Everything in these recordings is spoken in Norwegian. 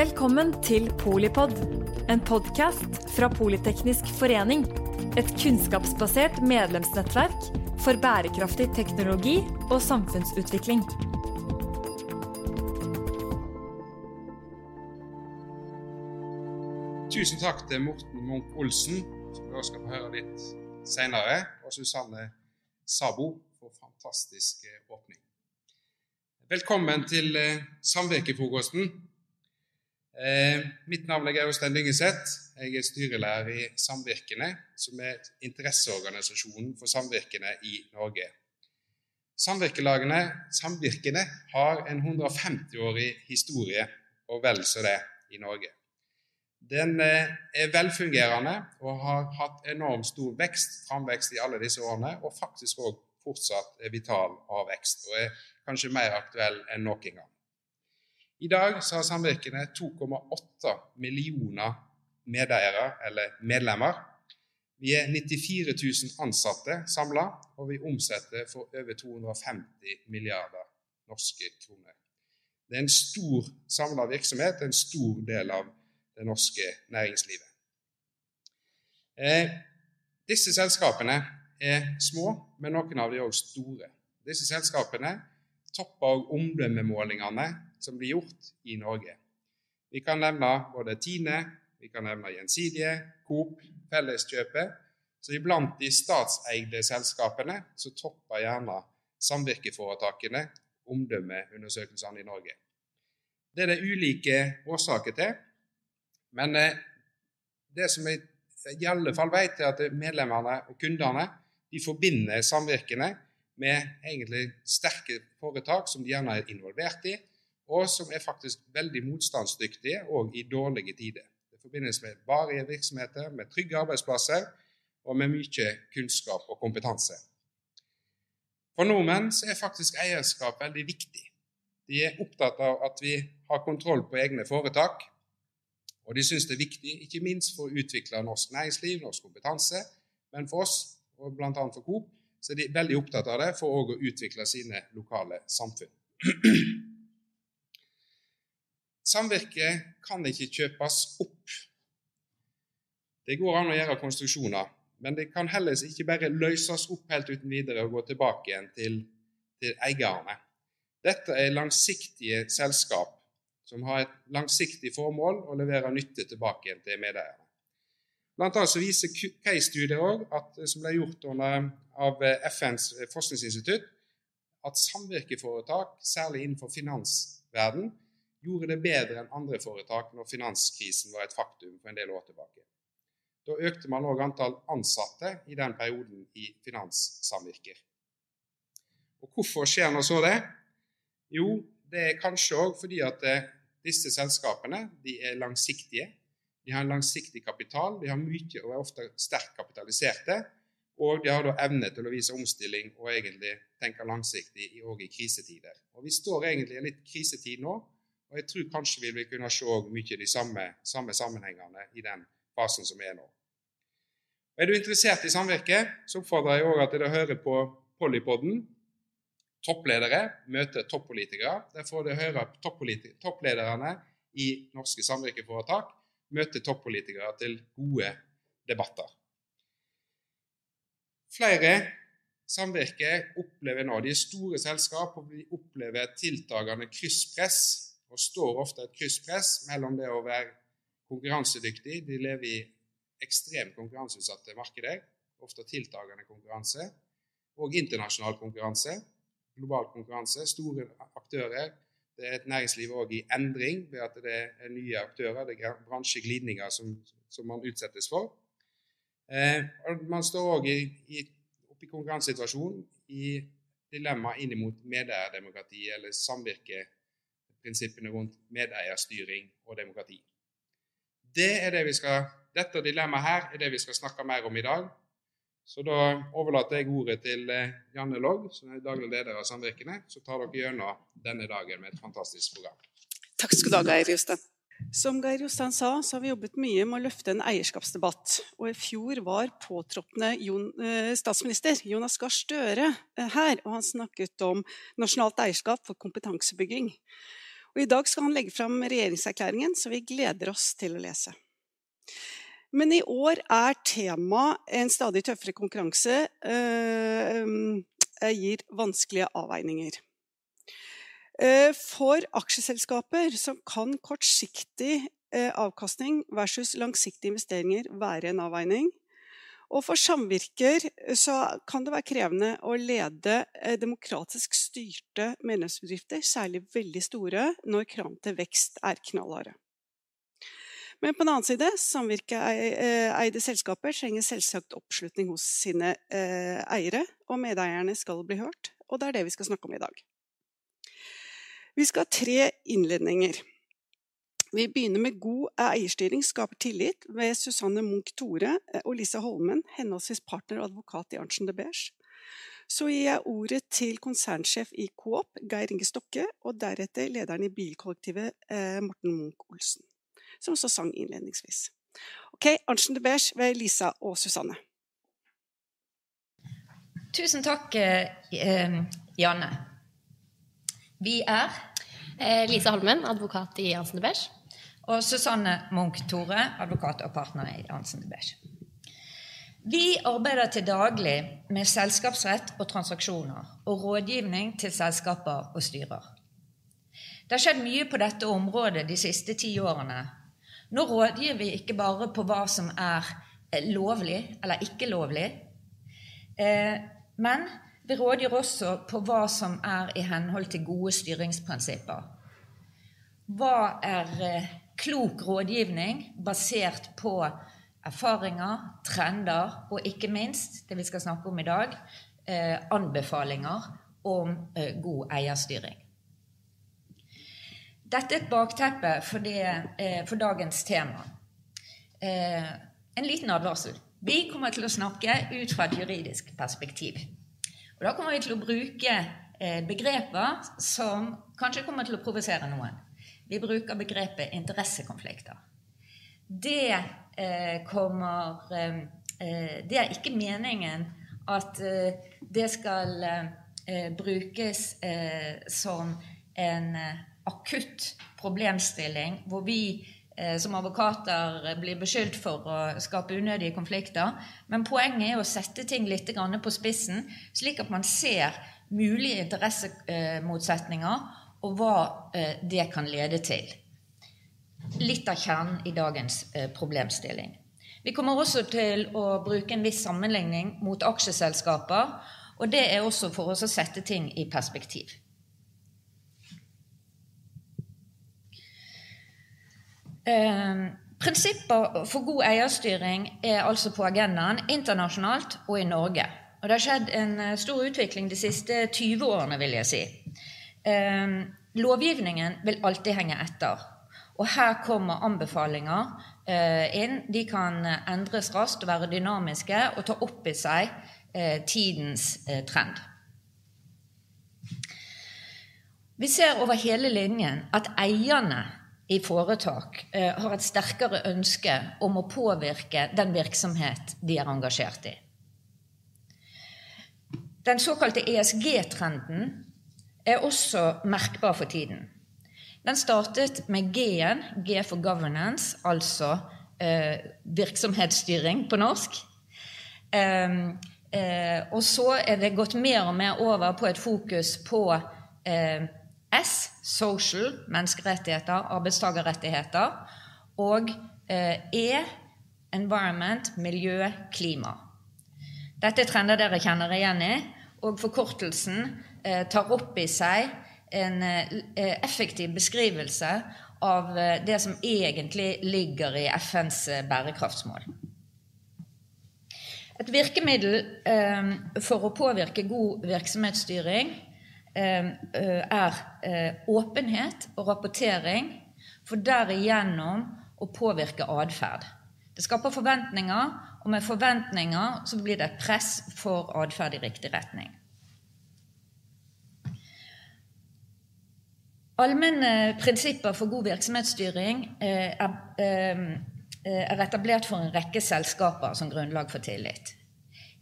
Velkommen til Polipod, en podkast fra Politeknisk forening. Et kunnskapsbasert medlemsnettverk for bærekraftig teknologi og samfunnsutvikling. Tusen takk til Morten Munch Olsen, som vi skal få høre litt senere, og Susanne Sabo for fantastisk eh, åpning. Velkommen til eh, samvirkefrokosten. Eh, mitt navn er Øystein Dyngeseth. Jeg er styrelærer i Samvirkene, som er interesseorganisasjonen for samvirkene i Norge. Samvirkelagene, Samvirkene har en 150-årig historie, og vel så det, i Norge. Den eh, er velfungerende og har hatt enormt stor vekst, framvekst i alle disse årene, og faktisk òg fortsatt vital av vekst, og er kanskje mer aktuell enn noen gang. I dag har samvirkene 2,8 millioner medeiere, eller medlemmer. Vi er 94 000 ansatte samla, og vi omsetter for over 250 milliarder norske kroner. Det er en stor samla virksomhet, en stor del av det norske næringslivet. Eh, disse selskapene er små, men noen av de er også store. Disse selskapene topper omdømmemålingene som blir gjort i Norge. Vi kan nevne både Tine, vi kan nevne Gjensidige, Coop, Felleskjøpet. Så iblant de statseide selskapene så topper gjerne samvirkeforetakene omdømmeundersøkelsene i Norge. Det er det ulike årsaker til. Men eh, det som jeg i alle fall vet, er at medlemmene og kundene de forbinder samvirkene med egentlig sterke foretak som de gjerne er involvert i, og som er faktisk veldig motstandsdyktige òg i dårlige tider. Det forbindes med varige virksomheter, med trygge arbeidsplasser og med mye kunnskap og kompetanse. For nordmenn er faktisk eierskap veldig viktig. De er opptatt av at vi har kontroll på egne foretak, og de syns det er viktig, ikke minst for å utvikle norsk næringsliv, norsk kompetanse, men for oss, og bl.a. for Coop, så er de veldig opptatt av det for å utvikle sine lokale samfunn. Samvirke kan ikke kjøpes opp. Det går an å gjøre konstruksjoner, men det kan heller ikke bare løses opp helt uten videre og gå tilbake igjen til, til eierne. Dette er langsiktige selskap som har et langsiktig formål å levere nytte tilbake igjen til medeierne. Blant annet så viser case-studier òg, som ble gjort under, av FNs forskningsinstitutt, at samvirkeforetak, særlig innenfor finansverden, gjorde det bedre enn andre foretak når finanskrisen var et faktum for en del år tilbake. Da økte man òg antall ansatte i den perioden i finanssamvirker. Og Hvorfor skjer nå så det? Jo, det er kanskje òg fordi at disse selskapene er langsiktige. De har en langsiktig kapital, de har mye og er ofte sterkt kapitaliserte. Og de har da evne til å vise omstilling og egentlig tenke langsiktig òg i krisetider. Og Vi står egentlig i en litt krisetid nå, og jeg tror kanskje vi vil kunne se mye av de samme, samme sammenhengene i den fasen som er nå. Er du interessert i samvirke, så oppfordrer jeg òg at dere hører på Pollypodden toppledere møter toppolitikere. Der får du høre topplederne i norske samvirkeforetak møte toppolitikere til gode debatter. Flere samvirker opplever nå De store selskap opplever tiltagende krysspress, og står ofte et krysspress mellom det å være konkurransedyktig De lever i ekstremt konkurranseutsatte markeder, ofte tiltagende konkurranse, og internasjonal konkurranse global konkurranse, store aktører. Det er et næringsliv òg i endring ved at det er nye aktører. Det er bransjeglidninger som, som man utsettes for. Eh, man står òg oppe i konkurransesituasjonen i dilemmaet inn mot medeierdemokrati eller samvirkeprinsippene rundt medeierstyring og demokrati. Det er det vi skal, dette dilemmaet her er det vi skal snakke mer om i dag. Så da overlater jeg ordet til eh, Janne Logg, som er daglig leder av Samvirkene. Så tar dere gjennom denne dagen med et fantastisk program. Takk skal du ha, Geir Jostein. Som Geir Jostein sa, så har vi jobbet mye med å løfte en eierskapsdebatt. Og i fjor var påtroppende eh, statsminister Jonas Gahr Støre eh, her, og han snakket om nasjonalt eierskap for kompetansebygging. Og I dag skal han legge fram regjeringserklæringen, så vi gleder oss til å lese. Men i år er tema en stadig tøffere konkurranse øh, gir vanskelige avveininger. For aksjeselskaper så kan kortsiktig avkastning versus langsiktige investeringer være en avveining. Og for samvirker så kan det være krevende å lede demokratisk styrte medlemsbedrifter, særlig veldig store, når kravene til vekst er knallharde. Men på den annen side, samvirkeeide selskaper trenger selvsagt oppslutning hos sine eiere, og medeierne skal bli hørt. Og det er det vi skal snakke om i dag. Vi skal ha tre innledninger. Vi begynner med god eierstyring skaper tillit ved Susanne Munch-Tore og Lisa Holmen, henholdsvis partner og advokat i Arntzen de Beige. Så gir jeg ordet til konsernsjef i Coop, Geir Inge Stokke, og deretter lederen i bilkollektivet, Morten Munch-Olsen, som også sang innledningsvis. Ok, Arntzen de Beige ved Lisa og Susanne. Tusen takk, Janne. Vi er Lisa Holmen, advokat i Arntzen de Beige. Og Susanne Munch-Tore, advokat og partner i Arntzen de Beige. Vi arbeider til daglig med selskapsrett og transaksjoner og rådgivning til selskaper og styrer. Det har skjedd mye på dette området de siste ti årene. Nå rådgir vi ikke bare på hva som er lovlig eller ikke lovlig, men vi rådgir også på hva som er i henhold til gode styringsprinsipper. Hva er klok rådgivning basert på erfaringer, trender og ikke minst, det vi skal snakke om i dag, anbefalinger om god eierstyring. Dette er et bakteppe for dagens tema. En liten advarsel. Vi kommer til å snakke ut fra et juridisk perspektiv. Og da kommer vi til å bruke begreper som kanskje kommer til å provosere noen. Vi bruker begrepet interessekonflikter. Det kommer Det er ikke meningen at det skal brukes som en akutt problemstilling hvor vi som advokater blir beskyldt for å skape unødige konflikter. Men poenget er å sette ting litt på spissen, slik at man ser mulige interessemotsetninger og hva det kan lede til. Litt av kjernen i dagens problemstilling. Vi kommer også til å bruke en viss sammenligning mot aksjeselskaper, og det er også for oss å sette ting i perspektiv. Prinsipper for god eierstyring er altså på agendaen internasjonalt og i Norge. Og det har skjedd en stor utvikling de siste 20 årene, vil jeg si. Lovgivningen vil alltid henge etter, og her kommer anbefalinger inn. De kan endres raskt og være dynamiske og ta opp i seg tidens trend. Vi ser over hele linjen at eierne i foretak har et sterkere ønske om å påvirke den virksomhet de er engasjert i. Den såkalte ESG-trenden er også merkbar for tiden. Den startet med G-en, G for governance, altså virksomhetsstyring på norsk. Og så er det gått mer og mer over på et fokus på S, social, menneskerettigheter, arbeidstakerrettigheter, og E, environment, miljø, klima. Dette er trender dere kjenner igjen i, og forkortelsen tar opp i seg en effektiv beskrivelse av det som egentlig ligger i FNs bærekraftsmål. Et virkemiddel for å påvirke god virksomhetsstyring er åpenhet og rapportering, for derigjennom å påvirke adferd. Det skaper forventninger, og med forventninger så blir det et press for adferd i riktig retning. Allmenne prinsipper for god virksomhetsstyring er etablert for en rekke selskaper som grunnlag for tillit.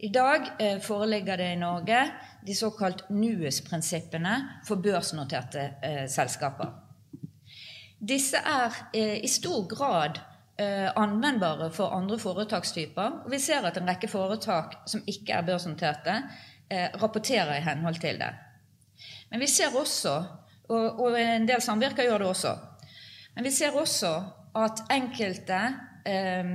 I dag foreligger det i Norge de såkalt NUES-prinsippene for børsnoterte selskaper. Disse er eh, i stor grad eh, anvendbare for andre foretakstyper. Og vi ser at en rekke foretak som ikke er børsnoterte, eh, rapporterer i henhold til det. Men vi ser også, og, og en del samvirker gjør det også, men vi ser også at enkelte eh,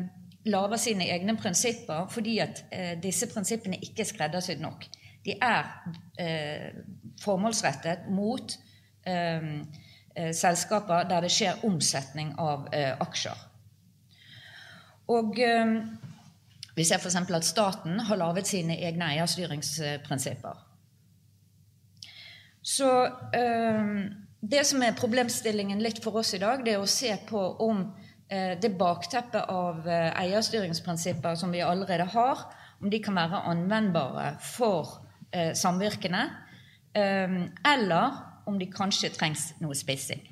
lager sine egne prinsipper fordi at eh, disse prinsippene ikke er skreddersydd nok. De er eh, formålsrettet mot eh, eh, selskaper der det skjer omsetning av eh, aksjer. Og vi ser f.eks. at staten har laget sine egne eierstyringsprinsipper. Så det som er problemstillingen litt for oss i dag, det er å se på om det bakteppet av eierstyringsprinsipper som vi allerede har, om de kan være anvendbare for samvirkene, eller om de kanskje trengs noe spissing.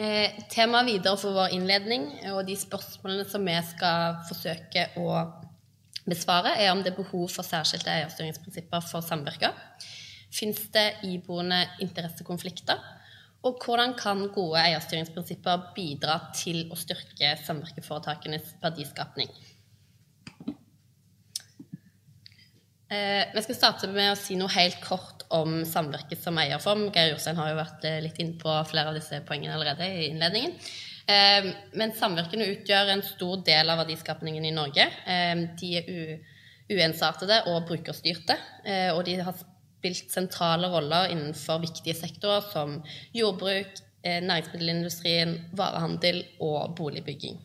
Eh, Temaet videre for vår innledning og de spørsmålene som vi skal forsøke å besvare, er om det er behov for særskilte eierstyringsprinsipper for samvirker. Fins det iboende interessekonflikter? Og hvordan kan gode eierstyringsprinsipper bidra til å styrke samvirkeforetakenes verdiskapning? Eh, vi skal starte med å si noe helt kort om samvirket som eierform. Geir Jostein har jo vært eh, litt inne på flere av disse poengene allerede i innledningen. Eh, men samvirkene utgjør en stor del av verdiskapningen i Norge. Eh, de er uensartede og brukerstyrte, eh, og de har spilt sentrale roller innenfor viktige sektorer som jordbruk, eh, næringsmiddelindustrien, varehandel og boligbygging.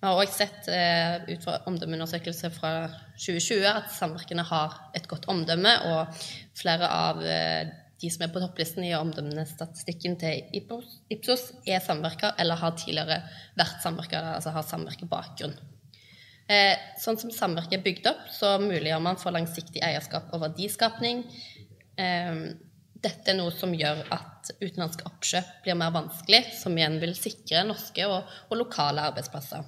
Vi har òg sett eh, ut fra omdømmeundersøkelse fra 2020 at samvirkene har et godt omdømme, og flere av de som er på topplisten i omdømmestatistikken til Ipsos, er samvirker eller har tidligere vært samvirker, altså har samvirkebakgrunn. Eh, sånn som samvirket er bygd opp, så muliggjør man for langsiktig eierskap og verdiskapning. Dette er noe som gjør at utenlandske oppkjøp blir mer vanskelig, som igjen vil sikre norske og, og lokale arbeidsplasser.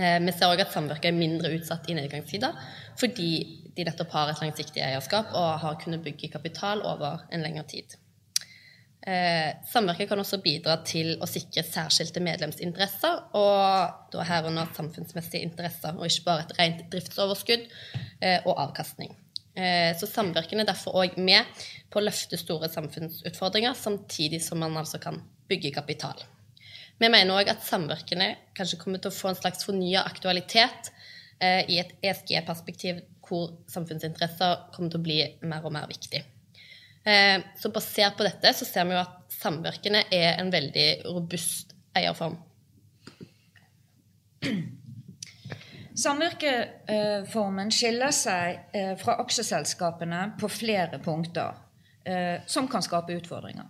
Eh, vi ser òg at samvirket er mindre utsatt i nedgangstider fordi de nettopp har et langsiktig eierskap og har kunnet bygge kapital over en lengre tid. Eh, samvirket kan også bidra til å sikre særskilte medlemsinteresser, og da herunder samfunnsmessige interesser, og ikke bare et rent driftsoverskudd eh, og avkastning. Så samvirkene er derfor òg med på å løfte store samfunnsutfordringer, samtidig som man altså kan bygge kapital. Vi mener òg at samvirkene kanskje kommer til å få en slags fornya aktualitet eh, i et ESG-perspektiv hvor samfunnsinteresser kommer til å bli mer og mer viktig. Eh, så basert på dette så ser vi jo at samvirkene er en veldig robust eierform. Samvirkeformen skiller seg eh, fra aksjeselskapene på flere punkter eh, som kan skape utfordringer.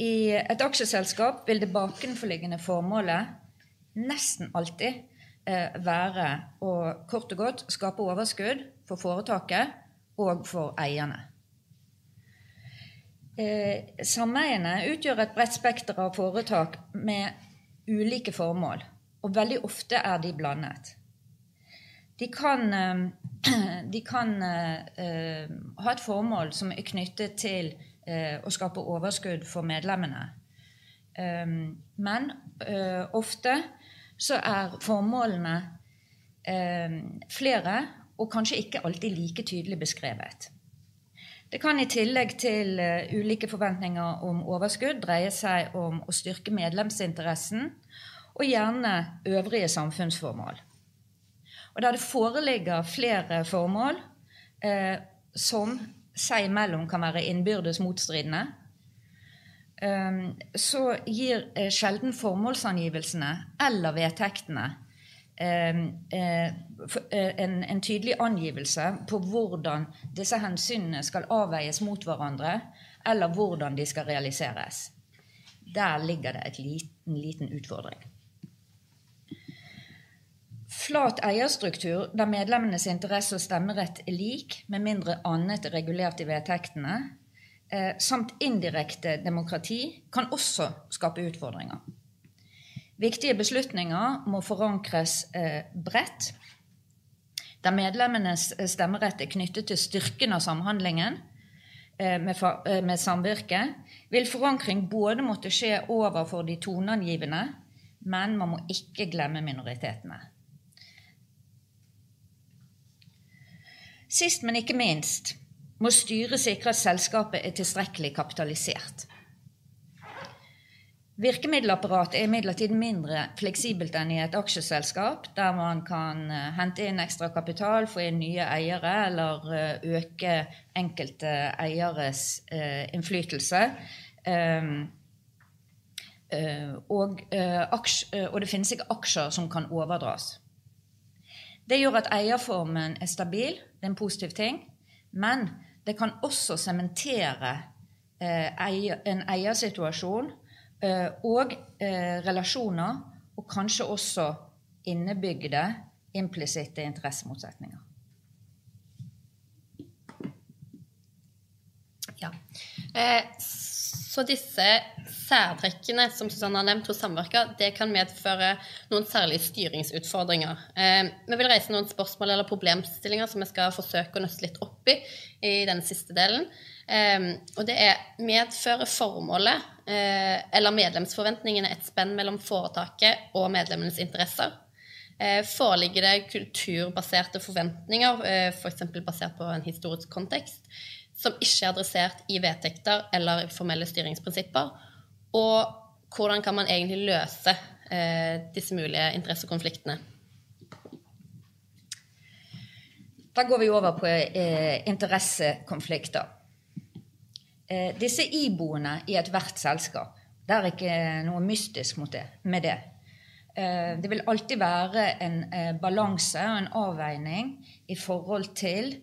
I et aksjeselskap vil det bakenforliggende formålet nesten alltid eh, være å kort og godt skape overskudd for foretaket og for eierne. Eh, sameiene utgjør et bredt spekter av foretak med ulike formål, og veldig ofte er de blandet. De kan, eh, de kan ha et formål som er knyttet til eh, å skape overskudd for medlemmene. Um, men uh, ofte så er formålene um, flere og kanskje ikke alltid like tydelig beskrevet. Det kan i tillegg til uh, ulike forventninger om overskudd dreie seg om å styrke medlemsinteressen og gjerne øvrige samfunnsformål. Og der det foreligger flere formål uh, som seg imellom kan være innbyrdes motstridende, ehm, så gir eh, sjelden formålsangivelsene eller vedtektene ehm, eh, eh, en, tydelig angivelse på hvordan disse hensynene skal avveies mot hverandre, eller hvordan de skal realiseres. Der ligger det en liten, liten utfordring. Flat eierstruktur der medlemmenes interesse og stemmerett er lik, med mindre annet er regulert i vedtektene, eh, samt indirekte demokrati, kan også skape utfordringer. Viktige beslutninger må forankres eh, bredt, der medlemmenes stemmerett er knyttet til styrken av samhandlingen, eh, med, samvirket, vil forankring både måtte skje overfor de toneangivende, men man må ikke glemme minoritetene. Sist, men ikke minst, må styret sikre at selskapet er tilstrekkelig kapitalisert. Virkemiddelapparatet er imidlertid mindre fleksibelt enn i et aksjeselskap, der man kan eh, hente inn ekstra kapital, få inn nye eiere eller eh, øke enkelte eieres uh, innflytelse. Uh, og det finnes ikke aksjer som kan overdras. Det gjør at eierformen er stabil, det er en positiv ting, men det kan også sementere en eiersituasjon Eh, og eh, relasjoner, og kanskje også innebygde implisitte interessemotsetninger. Ja. Eh, så disse særtrekkene som Susanne har nevnt hos samvirker, det kan medføre noen særlige styringsutfordringer. Eh, vi vil reise noen spørsmål eller problemstillinger som vi skal forsøke å nøste litt opp i i den siste delen. Um, og det er medfører formålet eller medlemsforventningene et spenn mellom foretaket og medlemmenes interesser? Foreligger det kulturbaserte forventninger, f.eks. For basert på en historisk kontekst, som ikke er adressert i vedtekter eller formelle styringsprinsipper? Og hvordan kan man egentlig løse eh, disse mulige interessekonfliktene? Da går vi over på interessekonflikter. Eh, disse iboende i ethvert selskap, det er ikke noe mystisk det, med det. Eh, det vil alltid være en eh, balanse og en avveining i forhold til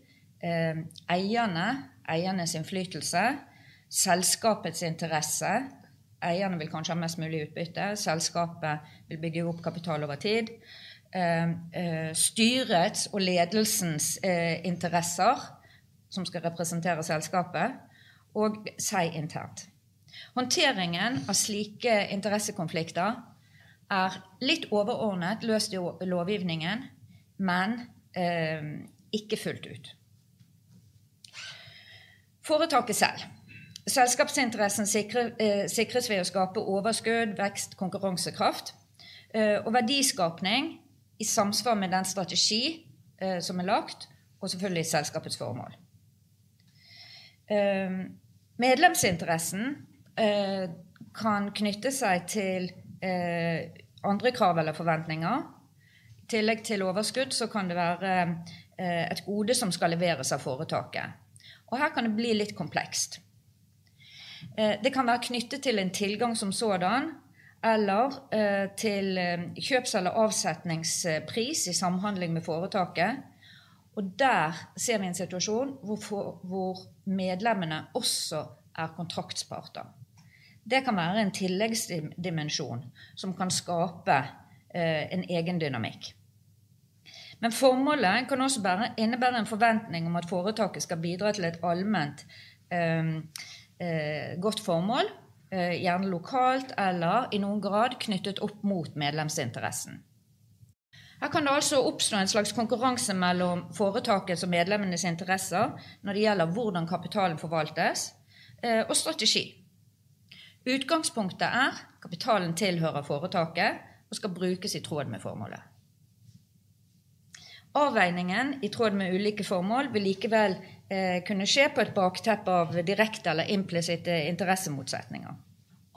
eh, eierne, eiernes innflytelse, selskapets interesse. Eierne vil kanskje ha mest mulig utbytte. Selskapet vil bygge opp kapital over tid. Eh, eh, styrets og ledelsens interesser, som skal representere selskapet og seg internt. Håndteringen av slike interessekonflikter er litt overordnet løst i lovgivningen, men eh, ikke fullt ut. Foretaket selv. Selskapsinteressen eh, sikres ved å skape overskudd, vekst, konkurransekraft eh, og verdiskapning i samsvar med den strategi eh, som er lagt, og selvfølgelig selskapets formål. Medlemsinteressen kan knytte seg til andre krav eller forventninger. I tillegg til overskudd så kan det være et gode som skal leveres av foretaket. Og her kan det bli litt komplekst. Det kan være knyttet til en tilgang som sådan, eller til kjøps- eller avsetningspris i samhandling med foretaket. Og der ser vi en situasjon hvor, medlemmene også er kontraktsparter. Det kan være en tilleggsdimensjon som kan skape eh, en egen dynamikk. Men formålet kan også bære, innebære en forventning om at foretaket skal bidra til et allment eh, eh, godt formål, eh, gjerne lokalt eller i noen grad knyttet opp mot medlemsinteressen. Her kan det altså oppstå en slags konkurranse mellom foretakets og medlemmenes interesser når det gjelder hvordan kapitalen forvaltes, eh, og strategi. Utgangspunktet er kapitalen tilhører foretaket og skal brukes i tråd med formålet. Avveiningen i tråd med ulike formål vil likevel eh, kunne skje på et bakteppe av direkte eller implisitte interessemotsetninger.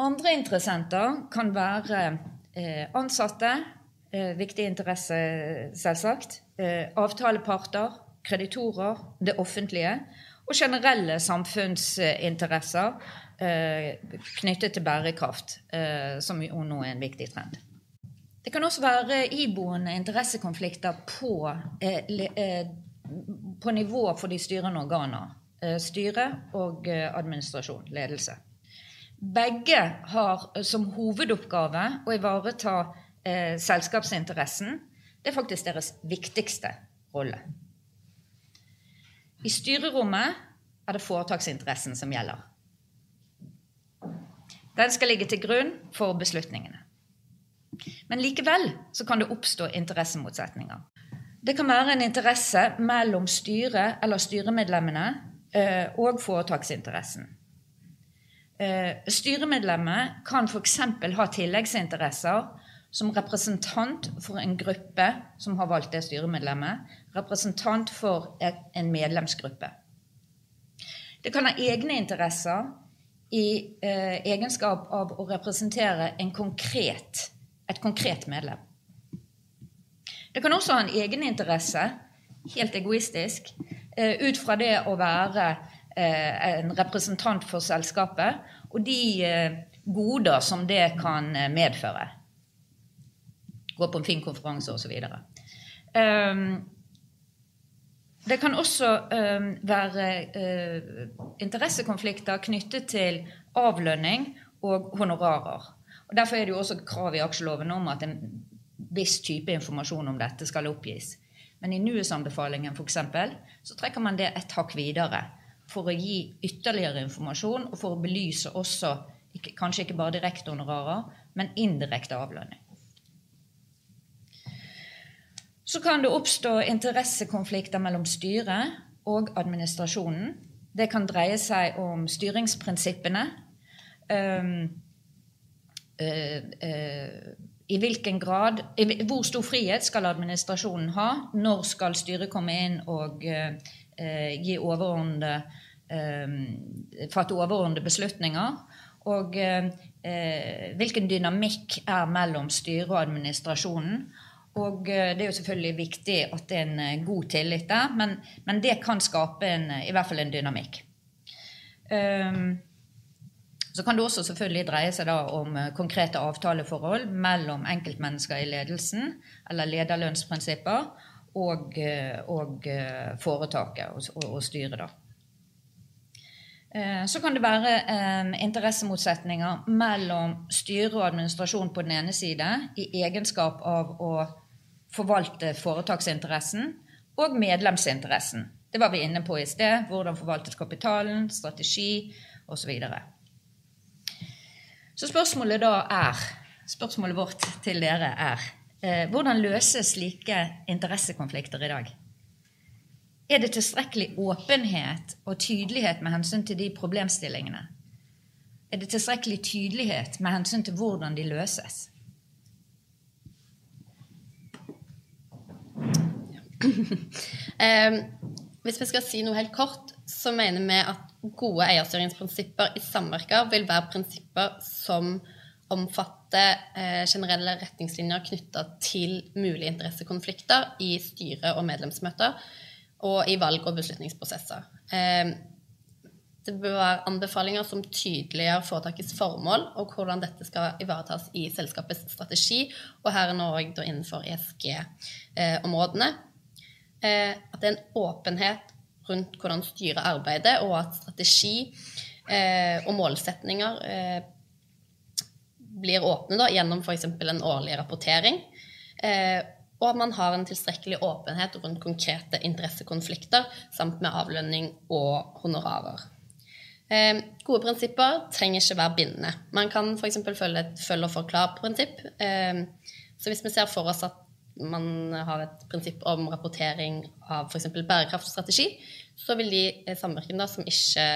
Andre interessenter kan være eh, ansatte, Eh, viktig interesse, selvsagt. Eh, avtaleparter, kreditorer, det offentlige. Og generelle samfunnsinteresser eh, knyttet til bærekraft, eh, som jo nå er en viktig trend. Det kan også være iboende interessekonflikter på, eh, eh, på nivå for de styrende organer. styre og administrasjon, ledelse. Begge har som hovedoppgave å ivareta eh, selskapsinteressen, det er faktisk deres viktigste rolle. I styrerommet er det foretaksinteressen som gjelder. Den skal ligge til grunn for beslutningene. Men likevel så kan det oppstå interessemotsetninger. Det kan være en interesse mellom styret eller styremedlemmene eh, og foretaksinteressen. Eh, styremedlemmet kan f.eks. ha tilleggsinteresser som representant for en gruppe som har valgt det styremedlemmet, representant for en medlemsgruppe. Det kan ha egne interesser i eh, egenskap av å representere en konkret, et konkret medlem. Det kan også ha en egeninteresse, helt egoistisk, eh, ut fra det å være eh, en representant for selskapet og de eh, goder som det kan medføre. Gå på en fin konferanse osv. Um, det kan også um, være interessekonflikter knyttet til avlønning og honorarer. Og Derfor er det jo også krav i aksjeloven om at en viss type informasjon om dette skal oppgis. Men i NUES-anbefalingen eksempel, så trekker man det et hakk videre for å gi ytterligere informasjon og for å belyse også kanskje ikke bare direkte honorarer, men indirekte avlønning. Så kan det oppstå interessekonflikter mellom styret og administrasjonen. Det kan dreie seg om styringsprinsippene. I hvilken grad, Hvor stor frihet skal administrasjonen ha? Når skal styret komme inn og uh, gi overordnede fatte overordnede beslutninger. Og hvilken dynamikk er mellom styret og administrasjonen. Og det er jo selvfølgelig viktig at det er en god tillit der, men, men det kan skape en, i hvert fall en dynamikk. Um, så kan det også selvfølgelig dreie seg om konkrete avtaleforhold mellom enkeltmennesker i ledelsen, eller lederlønnsprinsipper, og, og foretaket og, og, og styret. da. Så kan det være eh, interessemotsetninger mellom styre og administrasjon på den ene side i egenskap av å forvalte foretaksinteressen og medlemsinteressen. Det var vi inne på i sted. Hvordan forvaltes kapitalen, strategi osv. Så, videre. Så spørsmålet da er Spørsmålet vårt til dere er eh, hvordan løses slike interessekonflikter i dag? Er det tilstrekkelig åpenhet og tydelighet med hensyn til de problemstillingene? Er det tilstrekkelig tydelighet med hensyn til hvordan de løses? um, hvis vi skal si noe helt kort, så mener vi at gode eierstyringsprinsipper i samvirker vil være prinsipper som omfatter eh, generelle retningslinjer knytta til mulige interessekonflikter i styre- og medlemsmøter og i valg- og beslutningsprosesser. Eh, det bør være anbefalinger som tydeliggjør foretakets formål og hvordan dette skal ivaretas i selskapets strategi, og her er nå òg innenfor ESG-områdene. Eh, at det er en åpenhet rundt hvordan styre arbeidet, og at strategi eh, og målsetninger blir åpne da, gjennom f.eks. en årlig rapportering og at man har en tilstrekkelig åpenhet rundt konkrete interessekonflikter samt med avlønning og honorarer. Eh, gode prinsipper trenger ikke være bindende. Man kan f.eks. følge et følg og forklar-prinsipp. Eh, så hvis vi ser for oss at man har et prinsipp om rapportering av f.eks. bærekraftstrategi, så vil de samvirkene som ikke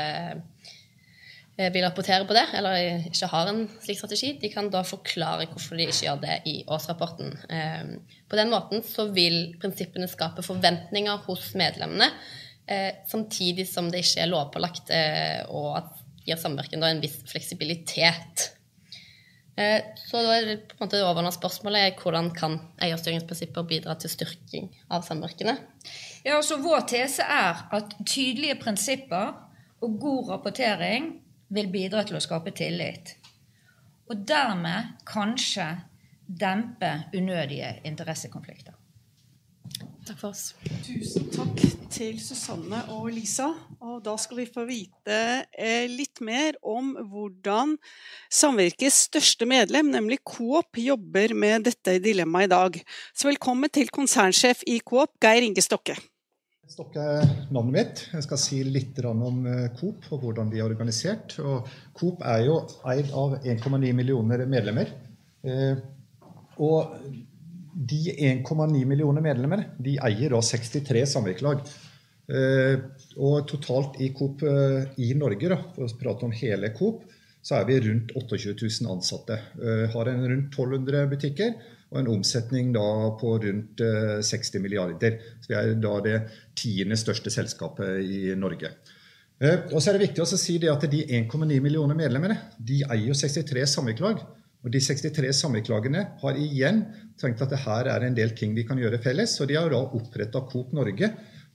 Eh, vil rapportere på det, eller ikke har en slik strategi, de kan da forklare hvorfor de ikke gjør det i årsrapporten. Eh, på den måten så vil prinsippene skape forventninger hos medlemmene, eh, samtidig som det ikke er lovpålagt, og at gir samvirken en viss fleksibilitet. Så da er det på en måte det overordnede spørsmålet hvordan kan eierstyringsprinsipper bidra til styrking av samvirkene? Ja, altså Vår tese er at tydelige prinsipper og god rapportering vil bidra til å skape tillit. Og dermed kanskje dempe unødige interessekonflikter. Takk for oss. Tusen takk til Susanne og Lisa. Og da skal vi få vite eh, litt mer om hvordan samvirkets største medlem, nemlig Coop, jobber med dette dilemmaet i dag. Så velkommen til konsernsjef i Coop, Geir Inge Stokke. Stokke er navnet mitt. Jeg skal si litt om eh, Coop og hvordan de er organisert. Og Coop er jo eid av 1,9 millioner medlemmer. Eh, og de 1,9 millioner medlemmer de eier da 63 samvirkelag. Eh, og totalt i Coop i Norge, da, for å prate om hele Coop, så er vi rundt 28 000 ansatte. Har en rundt 1200 butikker og en omsetning på rundt 60 milliarder. Så vi er da det tiende største selskapet i Norge. Og så er det viktig å si at De 1,9 millioner medlemmene de eier jo 63 samvirkelag. Og De 63 samvirkelagene har igjen tenkt at det her er en del ting vi kan gjøre felles. og De har da oppretta Coop Norge.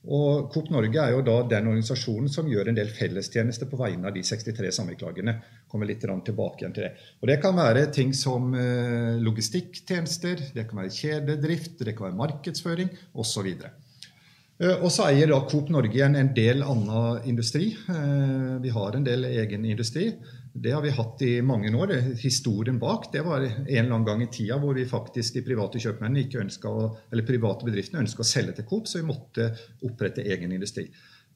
Og Coop Norge er jo da den organisasjonen som gjør en del fellestjenester på vegne av de 63 samvirkelagene. Kommer litt tilbake igjen til det. Og Det kan være ting som eh, logistikktjenester, det kan være kjededrift, det kan være markedsføring osv. Eh, og så eier da Coop Norge igjen en del annen industri. Eh, vi har en del egen industri. Det har vi hatt i mange år. Historien bak det var en eller annen gang i tida hvor vi faktisk de private kjøpmennene ikke ønsket, eller private bedriftene ønska å selge til Coop, så vi måtte opprette egen industri.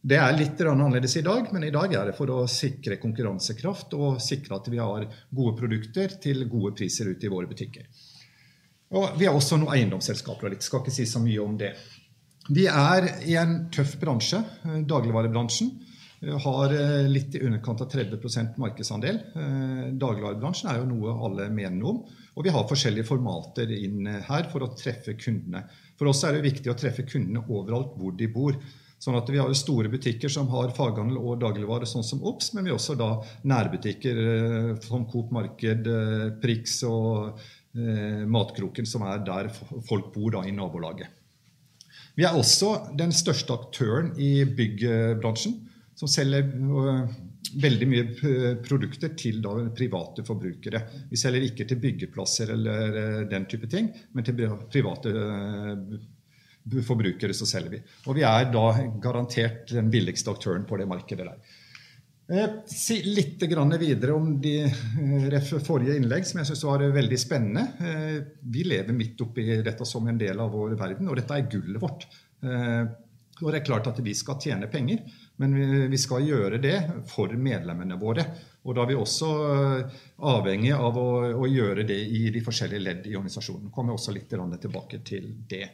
Det er litt annerledes i dag, men i dag er det for å sikre konkurransekraft og sikre at vi har gode produkter til gode priser ute i våre butikker. Og Vi har også noen eiendomsselskaper. og litt, skal ikke si så mye om det. Vi er i en tøff bransje, dagligvarebransjen. Eh, har eh, litt i underkant av 30 markedsandel. Eh, dagligvarebransjen er jo noe alle mener noe om. Og vi har forskjellige formater inn her for å treffe kundene. For oss er det viktig å treffe kundene overalt hvor de bor. Sånn at Vi har store butikker som har faghandel og dagligvare, sånn som Ops, men vi har også da nærbutikker som Coop Marked, Prix og eh, Matkroken, som er der folk bor da i nabolaget. Vi er også den største aktøren i byggbransjen som selger øh, veldig mye produkter til private forbrukere. Vi selger ikke til byggeplasser eller øh, den type ting, men til private øh, forbrukere så selger vi. Og vi er da garantert den billigste aktøren på det markedet der. Si litt videre om de forrige innlegg, som jeg syns var veldig spennende. Vi lever midt oppi dette som en del av vår verden, og dette er gullet vårt. Og det er klart at vi skal tjene penger. Men vi skal gjøre det for medlemmene våre. Og da er vi også eh, avhengig av å, å gjøre det i de forskjellige ledd i organisasjonen. Kommer også litt tilbake til det.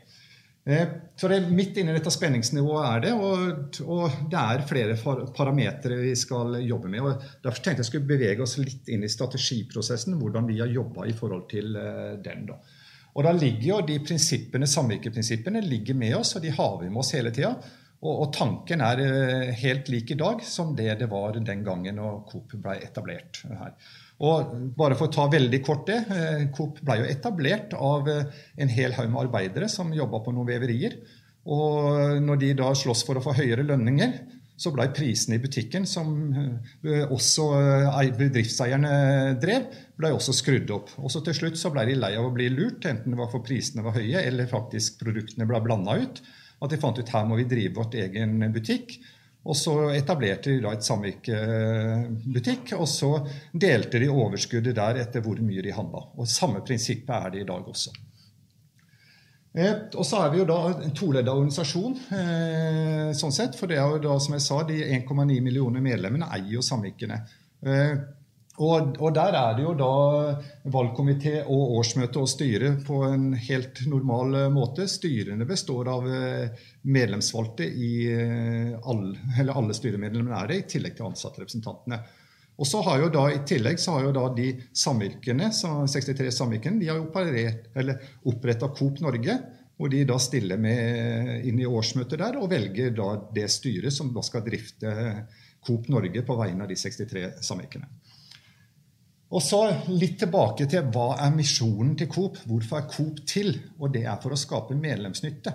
Eh, så det er Midt inne dette spenningsnivået er det, og, og det er flere parametere vi skal jobbe med. og Derfor tenkte jeg skulle bevege oss litt inn i strategiprosessen, hvordan vi har jobba i forhold til eh, den. da. Og da ligger jo de prinsippene, Samvirkeprinsippene ligger med oss, og de har vi med oss hele tida. Og, og, tanken er eh, helt lik i dag som det det var den gangen når Coop ble etablert her. Og bare for å ta veldig kort det, eh, Coop ble jo etablert av eh, en hel haug med arbeidere som jobba på noen veverier. Og når de da sloss for å få høyere lønninger, så ble prisene i butikken, som også bedriftseierne drev, ble også skrudd opp. Og så til slutt så ble de lei av å bli lurt, enten det var for prisene var høye eller faktisk produktene ble blanda ut. At de fant ut her må vi drive vårt egen butikk. Og så etablerte de da et samvirkebutikk, og så delte de overskuddet der etter hvor mye de handla. Og samme prinsippet er det i dag også. Eh, og så er vi jo da en toledda organisasjon, eh, sånn sett. For det er jo da, som jeg sa, de 1,9 millioner medlemmene eier jo samvirkene. Og, og, der er det jo da valgkomité og årsmøte og styre på en helt normal eh, måte. Styrene består av eh, medlemsvalgte i eh, alle, eller alle styremedlemmene er det, i tillegg til ansattrepresentantene. Og så har jo da I tillegg så har jo da de samvirkene, 63 samvirkene de har jo oppretta Coop Norge. Hvor de da stiller med inn i årsmøtet der og velger da det styret som da skal drifte Coop Norge på vegne av de 63 samvirkene. Og så litt tilbake til hva er misjonen til Coop? Hvorfor er Coop til? Og det er for å skape medlemsnytte.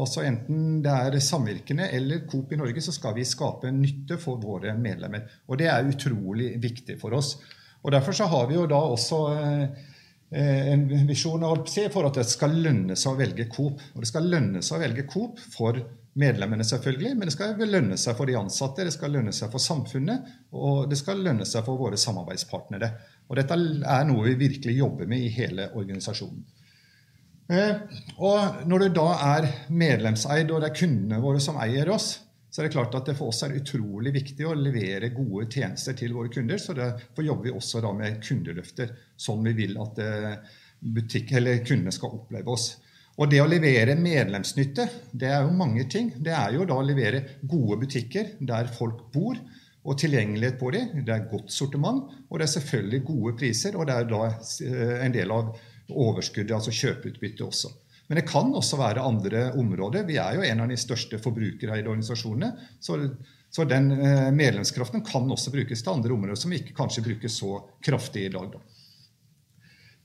Altså Enten det er samvirkende eller Coop i Norge, så skal vi skape nytte for våre medlemmer. Og det er utrolig viktig for oss. Og Derfor så har vi jo da også eh, en visjon for at det skal lønne seg å velge Coop. Og det skal lønne seg å velge Coop for medlemmene, selvfølgelig, men det skal lønne seg for de ansatte, det skal lønne seg for samfunnet, og det skal lønne seg for våre samarbeidspartnere. Og dette er noe vi virkelig jobber med i hele organisasjonen. Eh, og når du da er medlemseid, og det er kundene våre som eier oss, så er det klart at det for oss er utrolig viktig å levere gode tjenester til våre kunder. Så derfor jobber vi også da med kundeløfter, sånn vi vil at eh, butikk, kundene skal oppleve oss. Og det å levere medlemsnytte, det er jo mange ting. Det er jo da å levere gode butikker der folk bor, og tilgjengelighet på dem. Det er godt sortiment, og det er selvfølgelig gode priser. Og det er da eh, en del av overskuddet, altså kjøpeutbyttet også. Men det kan også være andre områder. Vi er jo en av de største forbrukereide organisasjonene. Så, så den eh, medlemskraften kan også brukes til andre områder som ikke kanskje bruker så kraftig i dag. Da.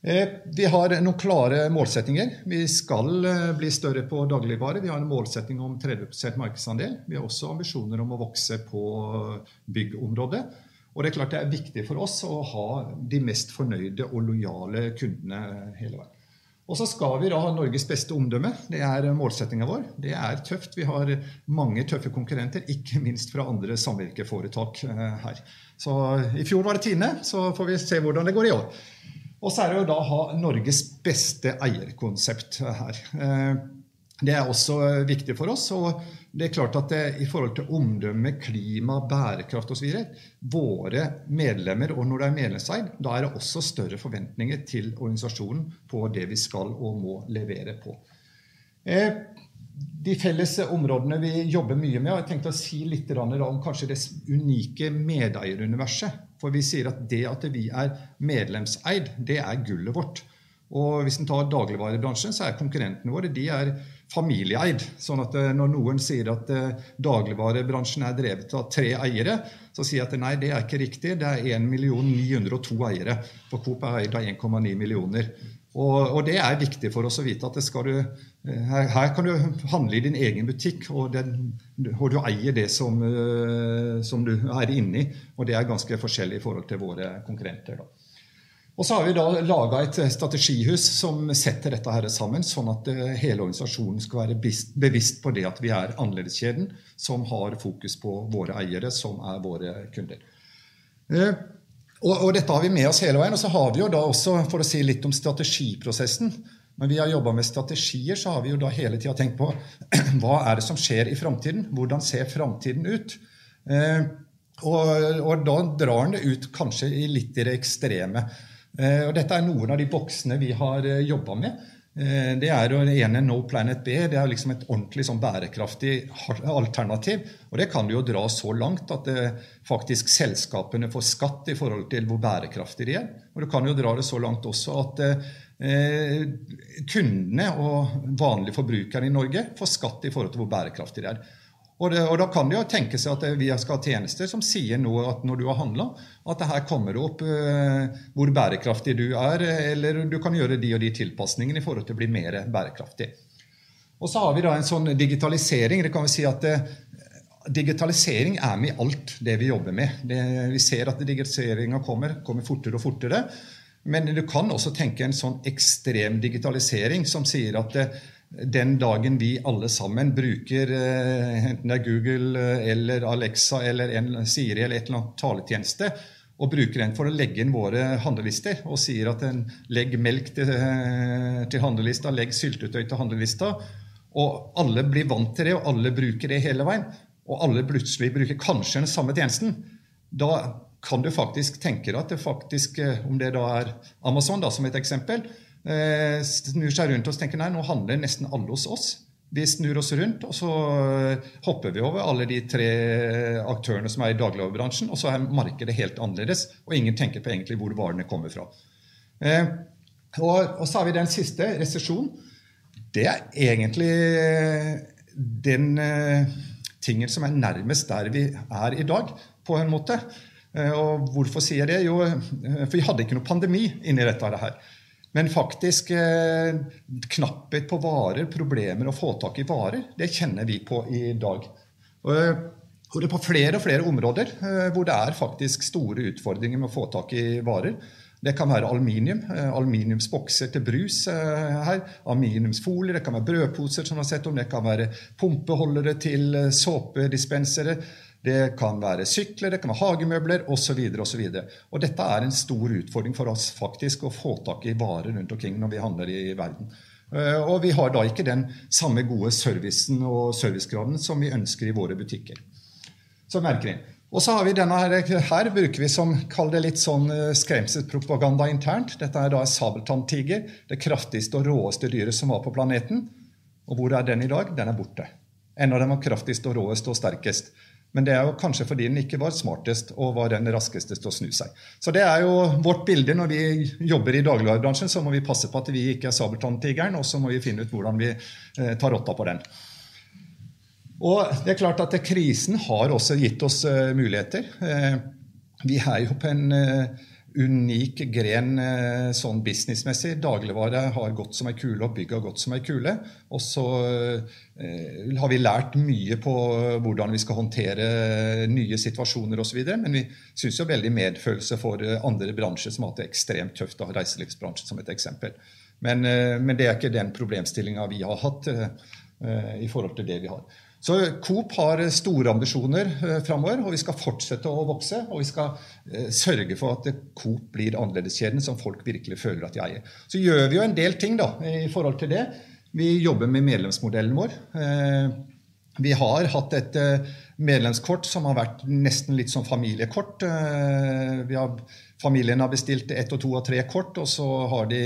Eh, vi har noen klare målsettinger. Vi skal eh, bli større på dagligvare. Vi har en målsetting om 30% markedsandel. Vi har også ambisjoner om å vokse på byggområdet. Og Det er klart det er viktig for oss å ha de mest fornøyde og lojale kundene hele veien. Og så skal vi da ha Norges beste omdømme. Det er målsettinga vår. Det er tøft. Vi har mange tøffe konkurrenter, ikke minst fra andre samvirkeforetak eh, her. Så I fjor var det Tine, så får vi se hvordan det går i år. Og så er det jo da å ha Norges beste eierkonsept her. Eh, det er også viktig for oss. og det er klart at det, I forhold til omdømme, klima, bærekraft osv. Våre medlemmer, og når det er medlemseid, da er det også større forventninger til organisasjonen på det vi skal og må levere på. Eh, de felles områdene vi jobber mye med, og jeg tenkte å si litt om kanskje det unike medeieruniverset. For vi sier at det at vi er medlemseid, det er gullet vårt. Og hvis en tar dagligvarebransjen, så er konkurrentene våre de er familieeid. Sånn at eh, når noen sier at eh, dagligvarebransjen er drevet av tre eiere, så sier jeg at nei, det er ikke riktig. Det er 1 902 eiere. For Coop er eid av 1,9 millioner. Og, og, det er viktig for oss å vite at du, eh, her, her, kan du handle i din egen butikk, og, den, og du eier det som, uh, som, du er inni. Og det er ganske forskjellig i forhold til våre konkurrenter. Da. Og så har vi da laga et strategihus som setter dette her sammen, sånn at uh, hele organisasjonen skal være bevisst på det at vi er annerledeskjeden, som har fokus på våre eiere, som er våre kunder. Og, og, dette har vi med oss hele veien. Og så har vi jo da også, for å si litt om strategiprosessen Når vi har jobba med strategier, så har vi jo da hele tida tenkt på hva er det som skjer i framtiden? Hvordan ser framtiden ut? Eh, og, og, da drar en det ut kanskje i litt i det ekstreme. Eh, og dette er noen av de boksene vi har eh, jobba med. Eh, det er jo det ene No Planet B. Det er liksom et ordentlig sånn bærekraftig alternativ. Og det kan jo dra så langt at det, eh, faktisk selskapene får skatt i forhold til hvor bærekraftige de er. Og det kan jo dra det så langt også at eh, kundene og vanlige forbrukere i Norge får skatt i forhold til hvor bærekraftige de er. Og, det, og, Da kan det jo tenke seg at vi skal ha tjenester som sier noe at når du har handla, at det her kommer opp uh, hvor bærekraftig du er, eller du kan gjøre de og de tilpasningene i forhold til å bli mer bærekraftig. Og så har vi da en sånn digitalisering. det kan vi si at uh, Digitalisering er med i alt det vi jobber med. Det, vi ser at digitaliseringa kommer, kommer fortere og fortere. Men du kan også tenke en sånn ekstrem digitalisering som sier at uh, den dagen vi alle sammen bruker eh, enten det er Google eh, eller Alexa eller en Siri eller et eller annet taletjeneste, og bruker den for å legge inn våre handlelister og sier at en legg melk til, eh, til handlelista, legg syltetøy til handlelista, og alle blir vant til det, og alle bruker det hele veien, og alle plutselig bruker kanskje den samme tjenesten, da kan du faktisk tenke deg at det faktisk, om det da er Amazon da, som et eksempel, snur seg rundt og tenker nei, nå handler nesten alle hos oss. Vi snur oss rundt, og så eh, hopper vi over alle de tre aktørene som er i dagligvarebransjen, og så er markedet helt annerledes, og ingen tenker på egentlig hvor varene kommer fra. Eh, og, så har vi den siste, resesjon. Det er egentlig den eh, tingen som er nærmest der vi er i dag, på en måte. Eh, og hvorfor sier jeg det? Jo, eh, for vi hadde ikke noe pandemi inni dette her. Men faktisk eh, knapphet på varer, problemer å få tak i varer, det kjenner vi på i dag. Og, og det er på flere og flere områder eh, hvor det er faktisk store utfordringer med å få tak i varer. Det kan være aluminium, eh, aluminiumsbokser til brus eh, her, aluminiumsfolier, det kan være brødposer, som har sett om, det kan være pumpeholdere til eh, såpedispensere. Det kan være sykler, det kan være hagemøbler osv. Og dette er en stor utfordring for oss faktisk å få tak i varer rundt omkring når vi handler i verden. Eh, og vi har da ikke den samme gode servicen og servicegraden som vi ønsker i våre butikker. Så merker vi. Og så har vi denne her, her bruker vi som kall det litt sånn eh, skremselspropaganda internt. Dette er da sabeltanntiger, det kraftigste og råeste dyret som var på planeten. Og hvor er den i dag? Den er borte. En av dem var kraftigst og råest og sterkest. Men det er jo kanskje fordi den ikke var smartest og var den raskeste til å snu seg. Så det er jo vårt bilde når vi jobber i dagligvarebransjen. Så må vi passe på at vi ikke er sabeltanntigeren, og så må vi finne ut hvordan vi eh, tar rotta på den. Og det er klart at Krisen har også gitt oss uh, muligheter. Uh, vi er jo på en unik gren sånn businessmessig. Dagligvare har gått som ei kule, og bygg har gått som ei kule. Og så har vi lært mye på hvordan vi skal håndtere nye situasjoner osv. Men vi syns jo veldig medfølelse for andre bransjer som har hatt det ekstremt tøft. Da, reiselivsbransjen som et eksempel. Men, men det er ikke den problemstillinga vi har hatt i forhold til det vi har. Så Coop har store ambisjoner eh, framover, og vi skal fortsette å vokse. Og vi skal eh, sørge for at Coop blir annerledeskjeden som folk virkelig føler at de eier. Så gjør vi jo en del ting da, i forhold til det. Vi jobber med medlemsmodellen vår. Eh, vi har hatt et medlemskort som har vært nesten litt som familiekort. Har, familien har bestilt ett og to og tre kort, og så har de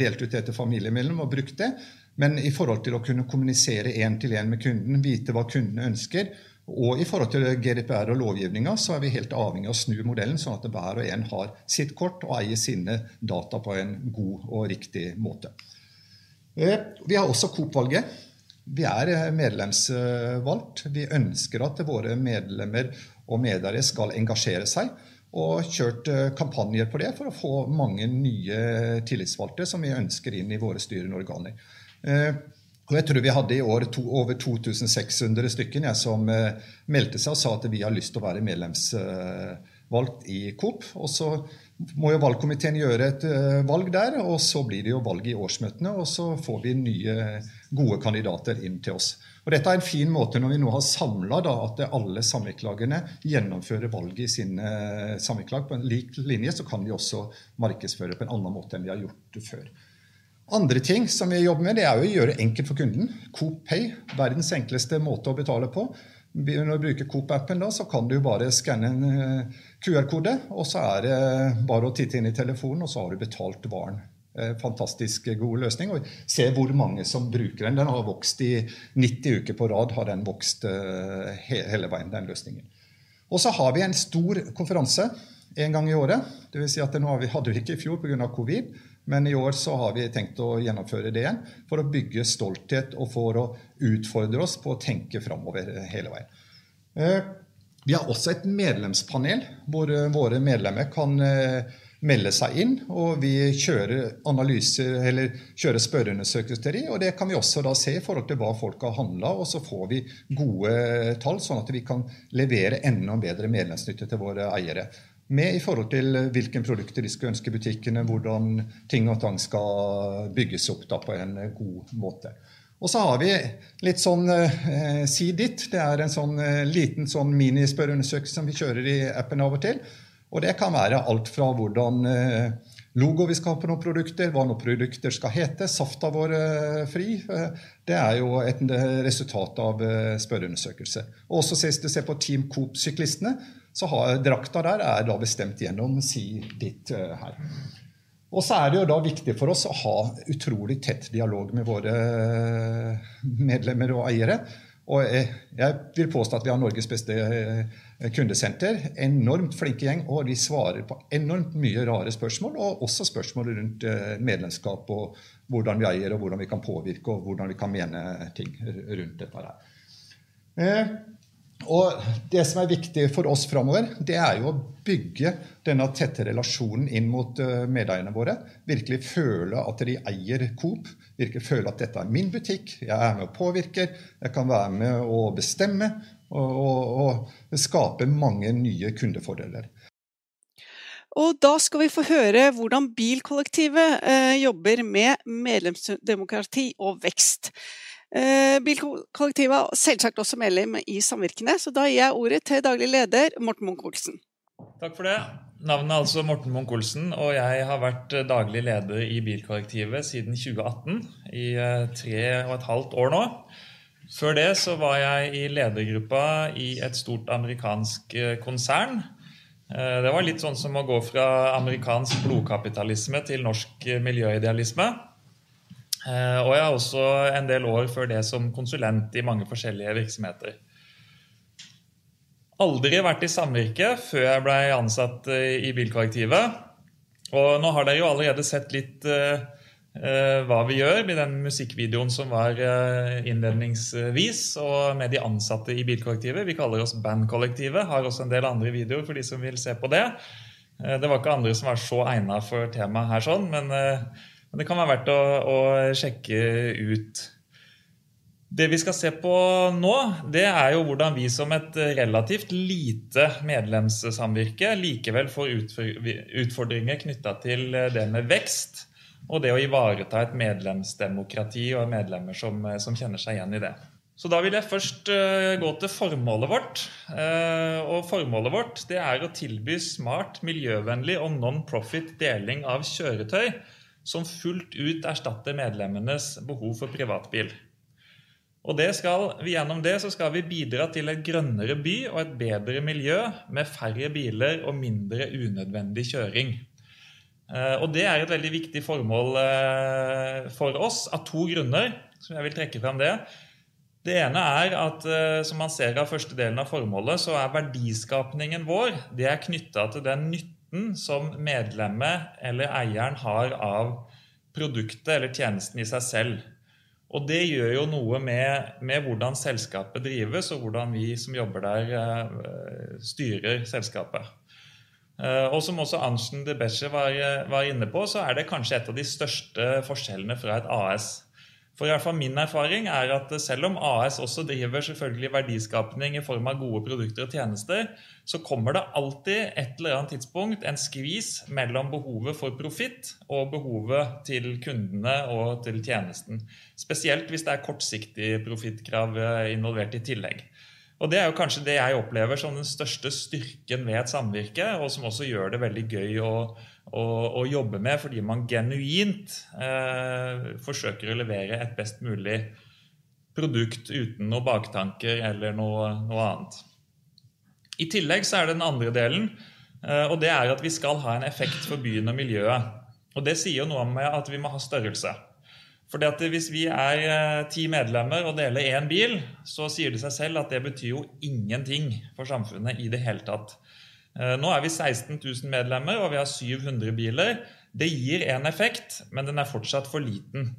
delt ut det til familiemedlem og brukt det. Men i forhold til å kunne kommunisere én til én med kunden, vite hva kunden ønsker, og i forhold til GDPR og lovgivninga, så er vi helt avhengig av å snu modellen, sånn at hver og en har sitt kort og eier sine data på en god og riktig måte. Eh, vi har også Coop-valget. Vi er eh, medlemsvalgt. Vi ønsker at våre medlemmer og medeiere skal engasjere seg. Og kjørt eh, kampanjer på det for å få mange nye tillitsvalgte som vi ønsker inn i våre styrende organer. Eh, og jeg tror vi hadde i år to, over 2600 stykker jeg, som eh, meldte seg og sa at vi har lyst til å være medlemsvalgt i Coop. Og så må jo valgkomiteen gjøre et eh, valg der, og så blir det jo valg i årsmøtene. Og så får vi nye, gode kandidater inn til oss. Og Dette er en fin måte når vi nå har samla at alle samvirkelagene gjennomfører valget i sine samvirkelag på en lik linje, så kan de også markedsføre på en annen måte enn de har gjort før. Andre ting som vi jobber med, det er jo å gjøre enkelt for kunden. Coop Pay, verdens enkleste måte å betale på. Når du bruker Coop-appen, da, så kan du bare skanne en eh, QR-kode, og så er det bare å titte inn i telefonen, og så har du betalt varen. Eh, fantastisk god løsning. og Se hvor mange som bruker den. Den har vokst i 90 uker på rad. har den vokst eh, hele veien, den løsningen. Og så har vi en stor konferanse en gang i året. Det vil si at nå hadde vi ikke i fjor pga. covid. Men i år så har vi tenkt å gjennomføre det igjen for å bygge stolthet og for å utfordre oss på å tenke framover hele veien. Eh, vi har også et medlemspanel hvor eh, våre medlemmer kan eh, melde seg inn. Og vi kjører analyser, eller kjører spørreundersøkelser i. Og det kan vi også da se i forhold til hva folk har handla, og så får vi gode tall, sånn at vi kan levere enda bedre medlemsnytte til våre eiere med i forhold til hvilke produkter de skal ønske butikkene, hvordan ting og tang skal bygges opp da, på en god måte. Og så har vi litt sånn eh, Si ditt. Det er en sånn eh, liten sånn minispørreundersøkelse som vi kjører i appen av og til. Og det kan være alt fra hvordan eh, logo vi skal ha på noen produkter, hva noen produkter skal hete. Safta vår eh, fri. Eh, det er jo et resultat av eh, spørreundersøkelse. Og også sist du ser på Team Coop-syklistene, så har drakta der er da bestemt gjennom si ditt uh, her. Og så er det jo da viktig for oss å ha utrolig tett dialog med våre eh, medlemmer og eiere. Og jeg vil påstå at vi har Norges beste eh, kundesenter. Enormt flinke gjeng, og de svarer på enormt mye rare spørsmål. Og også spørsmål rundt medlemskap og hvordan vi eier, og hvordan vi kan påvirke, og hvordan vi kan mene ting rundt dette her. Og Det som er viktig for oss framover, det er jo å bygge denne tette relasjonen inn mot eh, medeierne våre. Virkelig føle at de eier Coop. Virkelig føle at dette er min butikk. Jeg er med og påvirker. Jeg kan være med og bestemme. Og, og, og skape mange nye kundefordeler. Og da skal vi få høre hvordan Bilkollektivet eh, jobber med medlemsdemokrati og vekst. Eh, Bilkollektivet er selvsagt også medlem i samvirkene, så da gir jeg ordet til daglig leder Morten Munch-Olsen. Takk for det. Navnet er altså Morten Munch-Olsen, og jeg har vært eh, daglig leder i Bilkollektivet siden 2018, i eh, tre og et halvt år nå. Før det så var jeg i ledergruppa i et stort amerikansk konsern. Det var litt sånn som å gå fra amerikansk blodkapitalisme til norsk miljøidealisme. Og jeg har også en del år før det som konsulent i mange forskjellige virksomheter. Aldri vært i samvirke før jeg ble ansatt i Bilkollektivet. Og nå har dere jo allerede sett litt Eh, hva vi gjør med den musikkvideoen som var eh, innledningsvis, og med de ansatte i bilkollektivet. Vi kaller oss Bandkollektivet. Har også en del andre videoer for de som vil se på det. Eh, det var ikke andre som var så egna for temaet her, sånn, men, men, det kan være verdt å, å, sjekke ut. Det vi skal se på nå, det er jo hvordan vi som et relativt lite medlemssamvirke likevel får utfordringer knytta til det med vekst og det å ivareta et medlemsdemokrati og medlemmer som, som, kjenner seg igjen i det. Så da vil jeg først uh, gå til formålet vårt. Uh, og formålet vårt det er å tilby smart, miljøvennlig og non-profit deling av kjøretøy som fullt ut erstatter medlemmenes behov for privatbil. Og skal, Gjennom det skal vi bidra til et grønnere by og et bedre miljø med færre biler og mindre unødvendig kjøring. Eh, og det er et veldig viktig formål eh, for oss av to grunner. som jeg vil trekke frem Det Det ene er at eh, som man ser av første delen av formålet, så er verdiskapningen vår det er knytta til den nytten som medlemmet eller eieren har av produktet eller tjenesten i seg selv. Og det gjør jo noe med, med hvordan selskapet drives, og hvordan vi som jobber der, styrer selskapet. Eh, og som også Arntzen de Besche var, eh, var, inne på, så er det kanskje et av de største forskjellene fra et AS. For i hvert fall Min erfaring er at selv om AS også driver selvfølgelig verdiskapning i form av gode produkter og tjenester, så kommer det alltid et eller annet tidspunkt en skvis mellom behovet for profitt og behovet til kundene og til tjenesten. Spesielt hvis det er kortsiktig profittkrav eh, involvert i tillegg. Og Det er jo kanskje det jeg opplever som den største styrken ved et samvirke, og som også gjør det veldig gøy å, å, å jobbe med, fordi man genuint eh, forsøker å levere et best mulig produkt uten noen baktanker eller noe, noe, annet. I tillegg så er det den andre delen, eh, og det er at vi skal ha en effekt for byen og miljøet. Og Det sier jo noe om at vi må ha størrelse. At Hvis vi er eh, ti medlemmer og deler én bil, så sier det seg selv at det betyr jo ingenting for samfunnet i det hele tatt. Eh, nå er vi 16 000 medlemmer, og vi har 700 biler. Det gir en effekt, men den er fortsatt for liten.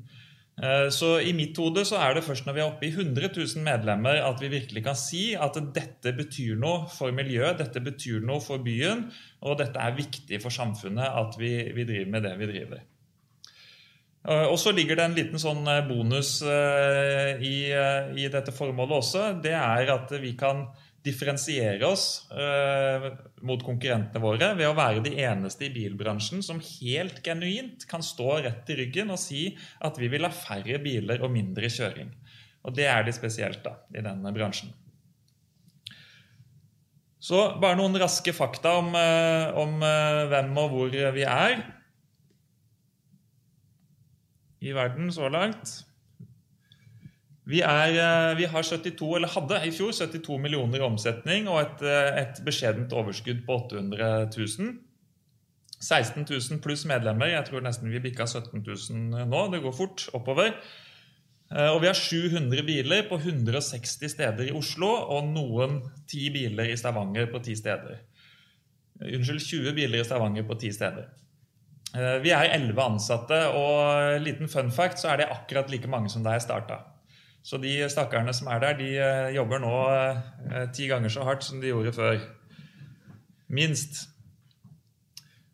Eh, så i mitt hode så er det først når vi er oppe i 100 000 medlemmer at vi virkelig kan si at dette betyr noe for miljøet, dette betyr noe for byen, og dette er viktig for samfunnet at vi, vi driver med det vi driver. Eh, og så ligger det en liten sånn bonus i, i, dette formålet også. Det er at vi kan differensiere oss mot konkurrentene våre ved å være de eneste i bilbransjen som helt genuint kan stå rett i ryggen og si at vi vil ha færre biler og mindre kjøring. Og det er de spesielt da, i denne bransjen. Så bare noen raske fakta om, om hvem og hvor vi er i verden så langt. Vi, er, eh, vi, har 72, eller hadde i fjor 72 millioner i omsetning og et, eh, et beskjedent overskudd på 800 000. 16 000 pluss medlemmer. Jeg tror nesten vi bikka 17 000 nå. Det går fort oppover. Eh, og vi har 700 biler på 160 steder i Oslo og noen 10 biler i Stavanger på 10 steder. Unnskyld, 20 biler i Stavanger på 10 steder. Vi er elleve ansatte, og liten fun fact så er det akkurat like mange som da jeg starta. Så de stakkarene som er der, de eh, jobber nå eh, ti ganger så hardt som de gjorde før. Minst.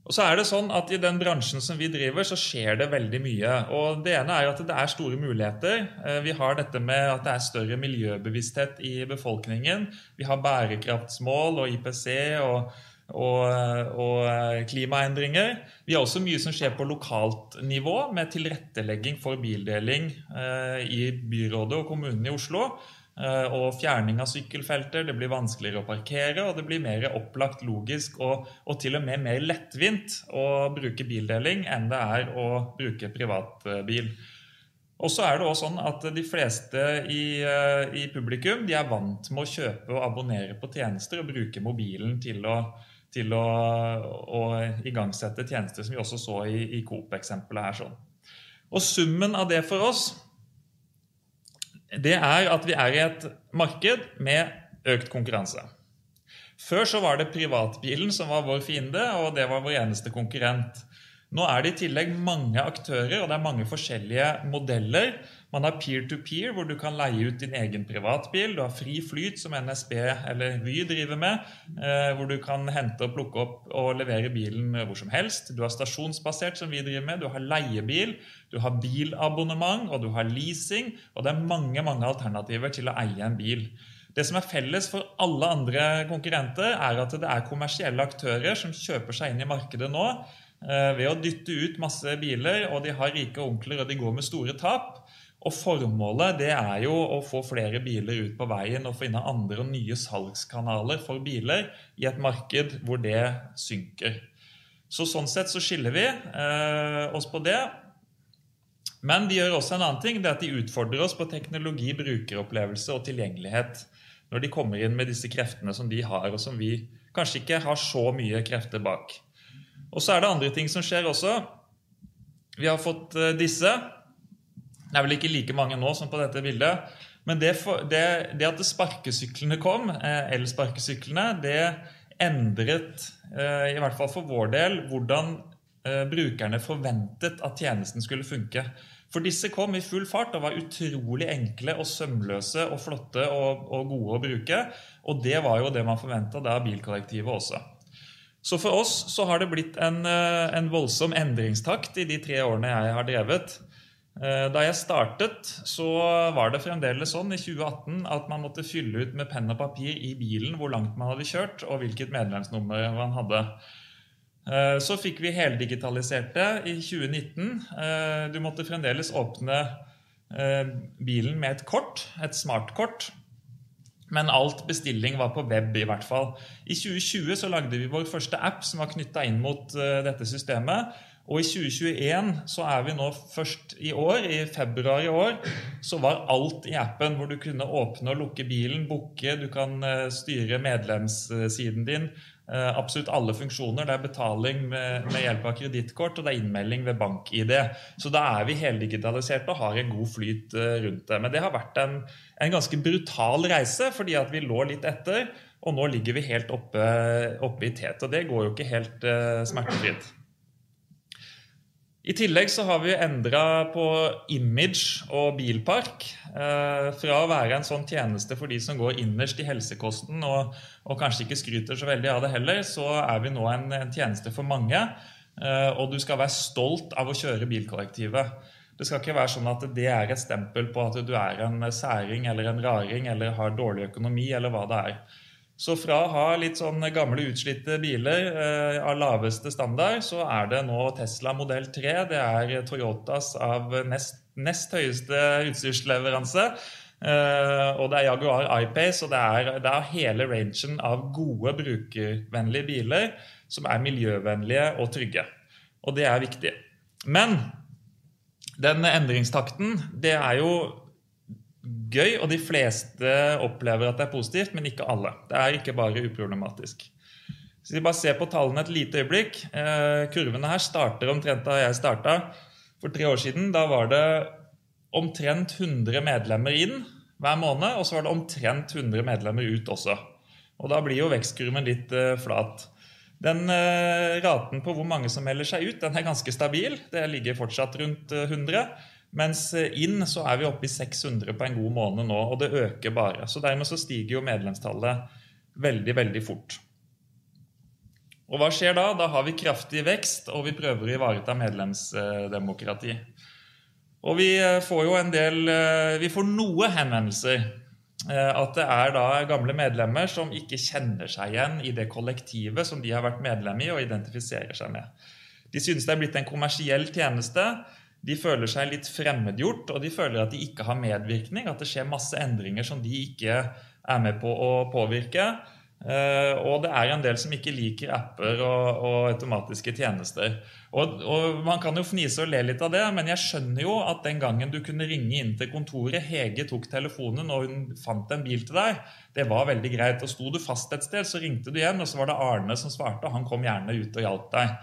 Og så er det sånn at I den bransjen som vi driver, så skjer det veldig mye. Og Det ene er at det er store muligheter. Vi har dette med at det er større miljøbevissthet i befolkningen. Vi har bærekraftsmål og IPC og og, og, klimaendringer. Vi har også mye som skjer på lokalt nivå, med tilrettelegging for bildeling eh, i byrådet og kommunen i Oslo. Eh, og fjerning av sykkelfelter. Det blir vanskeligere å parkere, og det blir mer opplagt, logisk og, og til og med mer lettvint å bruke bildeling enn det er å bruke privatbil. Og så er det også sånn at De fleste i, eh, i, publikum er vant med å kjøpe og abonnere på tjenester og bruke mobilen til å, til å, å igangsette tjenester, som vi også så i, i Coop-eksempelet her. sånn. Og Summen av det for oss det er at vi er i et marked med økt konkurranse. Før så var det privatbilen som var vår fiende, og det var vår eneste konkurrent. Nå er det i tillegg mange aktører, og det er mange forskjellige modeller. Man har peer-to-peer, -peer, hvor du kan leie ut din egen privatbil. Du har Fri Flyt, som NSB eller Vy driver med, eh, hvor du kan hente og plukke opp og levere bilen hvor som helst. Du har stasjonsbasert, som vi driver med. Du har leiebil, du har bilabonnement, og du har leasing. Og det er mange, mange alternativer til å eie en bil. Det som er felles for alle andre konkurrenter, er at det er kommersielle aktører som kjøper seg inn i markedet nå eh, ved å dytte ut masse biler, og de har rike onkler, og de går med store tap. Og Formålet det er jo å få flere biler ut på veien og finne andre og nye salgskanaler for biler i et marked hvor det synker. Så Sånn sett så skiller vi eh, oss på det. Men de gjør også en annen ting, det er at de utfordrer oss på teknologi, brukeropplevelse og tilgjengelighet når de kommer inn med disse kreftene som de har, og som vi kanskje ikke har så mye krefter bak. Og så er det andre ting som skjer også. Vi har fått eh, disse. Det er vel ikke like mange nå som på dette bildet. Men det, for, det, det at sparkesyklene kom, eh, elsparkesyklene, det endret, eh, i hvert fall for vår del, hvordan brukerne forventet at tjenesten skulle funke. For disse kom i full fart og var utrolig enkle og sømløse og flotte og, og gode å bruke. Og det var jo det man forventa av bilkollektivet også. Så for oss så har det blitt en, eh, en, voldsom endringstakt i de tre årene jeg har drevet. Eh, da jeg startet, så var det fremdeles sånn i 2018 at man måtte fylle ut med penn og papir i bilen hvor langt man hadde kjørt, og hvilket medlemsnummer man hadde. Eh, så fikk vi heldigitalisert det i 2019. Eh, du måtte fremdeles åpne bilen med et kort, et smartkort. Men alt bestilling var på web, i hvert fall. I 2020 så lagde vi vår første app som var knytta inn mot dette systemet. Og i 2021 så er vi nå først i år, i februar i år, så var alt i appen hvor du kunne åpne og lukke bilen, booke, du kan styre medlemssiden din, Eh, absolutt alle funksjoner. Det er betaling med, med hjelp av kredittkort, og det er innmelding ved bank-ID. Så da er vi heldigitaliserte og har en god flyt eh, rundt det. Men det har vært en, en ganske brutal reise, fordi at vi lå litt etter. Og nå ligger vi helt oppe, oppe i tet. Og det går jo ikke helt uh, smertefritt. I tillegg så har vi endra på image og bilpark. Eh, fra å være en sånn tjeneste for de som går innerst i helsekosten og, og, kanskje ikke skryter så veldig av det heller, så er vi nå en, en tjeneste for mange. Eh, og du skal være stolt av å kjøre bilkollektivet. Det skal ikke være sånn at det er et stempel på at du er en særing eller en raring eller har dårlig økonomi eller hva det er. Så fra å ha litt sånn gamle, utslitte biler eh, av laveste standard, så er det nå Tesla modell 3. Det er Toyotas av nest, nest høyeste utstyrsleveranse. Eh, og det er Jaguar iPace, og det er, det er hele rangen av gode, brukervennlige biler som er miljøvennlige og trygge. Og det er viktig. Men den endringstakten, det er jo gøy, og de fleste opplever at det er positivt, men ikke alle. Det er ikke bare uproblematisk. Så vi bare ser på tallene et lite øyeblikk. Eh, kurvene her starter omtrent da jeg starta for tre år siden. Da var det omtrent 100 medlemmer inn hver måned, og så var det omtrent 100 medlemmer ut også. Og da blir jo vekstkurven litt eh, flat. Den eh, raten på hvor mange som melder seg ut, den er ganske stabil. Det ligger fortsatt rundt 100. Mens eh, inn så er vi oppe i 600 på en god måned nå, og det øker bare. Så dermed så stiger jo medlemstallet veldig, veldig fort. Og hva skjer da? Da har vi kraftig vekst, og vi prøver å ivareta medlemsdemokrati. Og vi eh, får jo en del eh, Vi får noe henvendelser. At det er da gamle medlemmer som ikke kjenner seg igjen i det kollektivet som de har vært medlem i og identifiserer seg med. De synes det er blitt en kommersiell tjeneste de føler seg litt fremmedgjort, og de føler at de ikke har medvirkning. At det skjer masse endringer som de ikke er med på å påvirke. Eh, og det er en del som ikke liker apper og, og automatiske tjenester. Og, og, Man kan jo fnise og le litt av det, men jeg skjønner jo at den gangen du kunne ringe inn til kontoret, Hege tok telefonen og hun fant en bil til deg, det var veldig greit. Og Sto du fast et sted, så ringte du igjen, og så var det Arne som svarte, og han kom gjerne ut og hjalp deg.